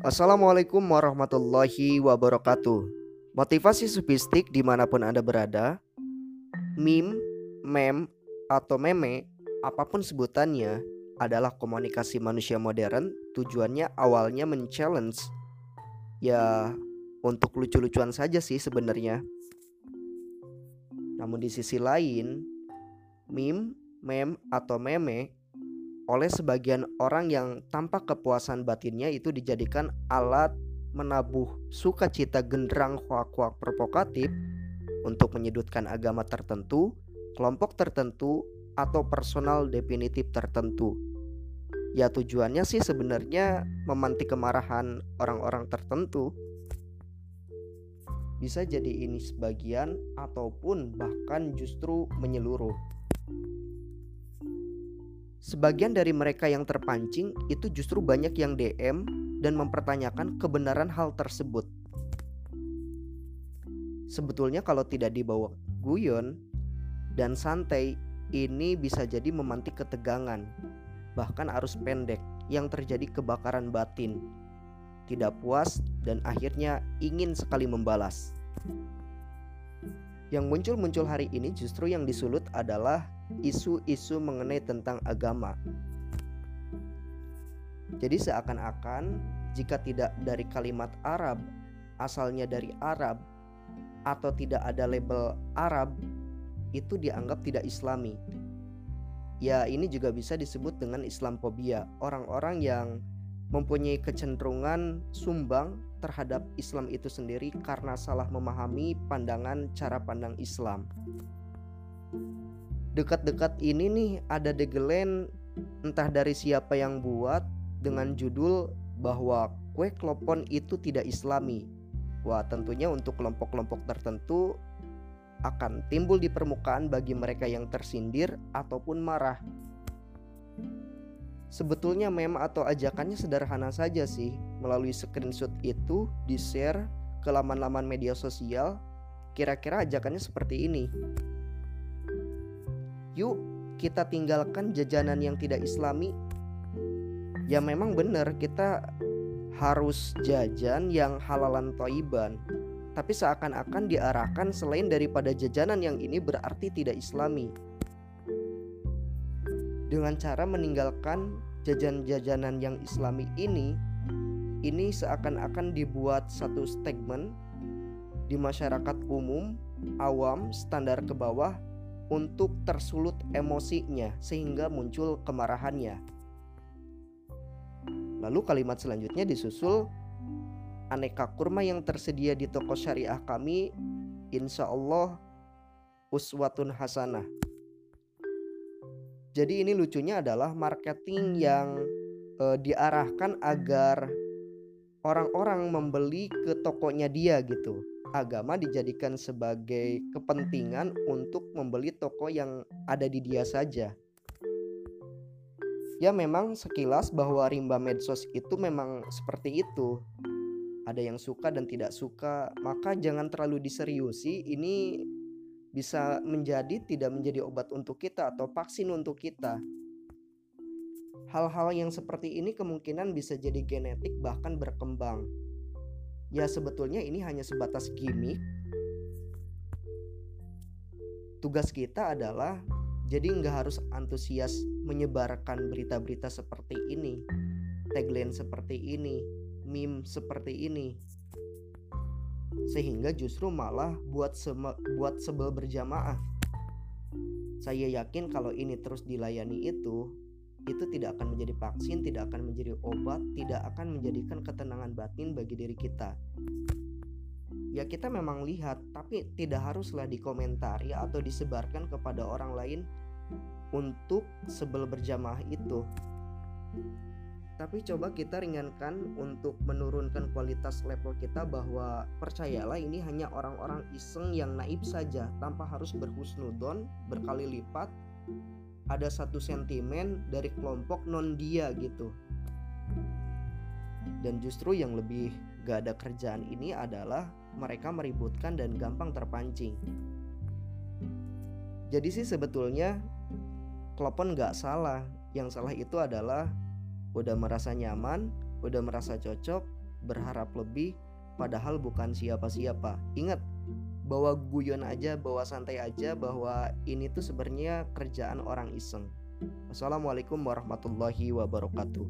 Assalamualaikum warahmatullahi wabarakatuh. Motivasi sufistik di mana pun Anda berada Meme, mem, atau meme Apa pun sebutannya adalah komunikasi manusia modern Tujuannya awalnya men-challenge. Ya untuk lucu-lucuan saja sih sebenarnya. Namun di sisi lain Meme, mem, atau meme oleh sebagian orang yang tanpa kepuasan batinnya itu dijadikan alat menabuh sukacita genderang hoak-hoak provokatif untuk menyudutkan agama tertentu, kelompok tertentu, atau personal definitif tertentu. Ya tujuannya sih sebenarnya memantik kemarahan orang-orang tertentu. Bisa jadi ini sebagian ataupun bahkan justru menyeluruh. Sebagian dari mereka yang terpancing itu justru banyak yang DM dan mempertanyakan kebenaran hal tersebut. Sebetulnya kalau tidak dibawa guyon dan santai, ini bisa jadi memantik ketegangan, bahkan arus pendek yang terjadi kebakaran batin. Tidak puas dan akhirnya ingin sekali membalas. Yang muncul-muncul hari ini justru yang disulut adalah isu-isu mengenai tentang agama. Jadi seakan-akan jika tidak dari kalimat Arab, asalnya dari Arab atau tidak ada label Arab, itu dianggap tidak Islami. Ya, ini juga bisa disebut dengan Islamophobia. Orang-orang yang mempunyai kecenderungan sumbang terhadap Islam itu sendiri karena salah memahami pandangan cara pandang Islam dekat-dekat ini nih ada degelen entah dari siapa yang buat dengan judul bahwa kue klopon itu tidak islami. Wah tentunya untuk kelompok-kelompok tertentu akan timbul di permukaan bagi mereka yang tersindir ataupun marah. Sebetulnya meme atau ajakannya sederhana saja sih. Melalui screenshot itu di-share ke laman-laman media sosial. Kira-kira ajakannya seperti ini. Yuk kita tinggalkan jajanan yang tidak islami Ya memang benar kita harus jajan yang halalan toiban Tapi seakan-akan diarahkan selain daripada jajanan yang ini berarti tidak islami Dengan cara meninggalkan jajan-jajanan yang islami ini Ini seakan-akan dibuat satu statement di masyarakat umum, awam, standar ke bawah untuk tersulut emosinya sehingga muncul kemarahannya. Lalu kalimat selanjutnya disusul aneka kurma yang tersedia di toko syariah kami insya Allah uswatun hasanah. Jadi ini lucunya adalah marketing yang e, diarahkan agar orang-orang membeli ke tokonya dia gitu agama dijadikan sebagai kepentingan untuk membeli toko yang ada di dia saja. Ya memang sekilas bahwa rimba medsos itu memang seperti itu. Ada yang suka dan tidak suka, maka jangan terlalu diseriusi. Ini bisa menjadi tidak menjadi obat untuk kita atau vaksin untuk kita. Hal-hal yang seperti ini kemungkinan bisa jadi genetik bahkan berkembang. Ya sebetulnya ini hanya sebatas gimmick. Tugas kita adalah jadi nggak harus antusias menyebarkan berita-berita seperti ini tagline seperti ini meme seperti ini sehingga justru malah buat seme, buat sebel berjamaah saya yakin kalau ini terus dilayani itu itu tidak akan menjadi vaksin, tidak akan menjadi obat, tidak akan menjadikan ketenangan batin bagi diri kita. Ya kita memang lihat, tapi tidak haruslah dikomentari atau disebarkan kepada orang lain untuk sebel berjamaah itu. Tapi coba kita ringankan untuk menurunkan kualitas level kita bahwa percayalah ini hanya orang-orang iseng yang naib saja tanpa harus berhusnudon berkali lipat. Ada satu sentimen dari kelompok non dia gitu. Dan justru yang lebih gak ada kerjaan ini adalah mereka meributkan dan gampang terpancing. Jadi sih sebetulnya klopon gak salah. Yang salah itu adalah udah merasa nyaman udah merasa cocok berharap lebih padahal bukan siapa-siapa. Ingat bahwa guyon aja, bahwa santai aja, bahwa ini tuh sebenarnya kerjaan orang iseng. Wassalamualaikum warahmatullahi wabarakatuh.